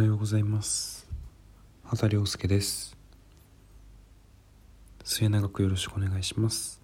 おはようございます。畑亮介です。末永くよろしくお願いします。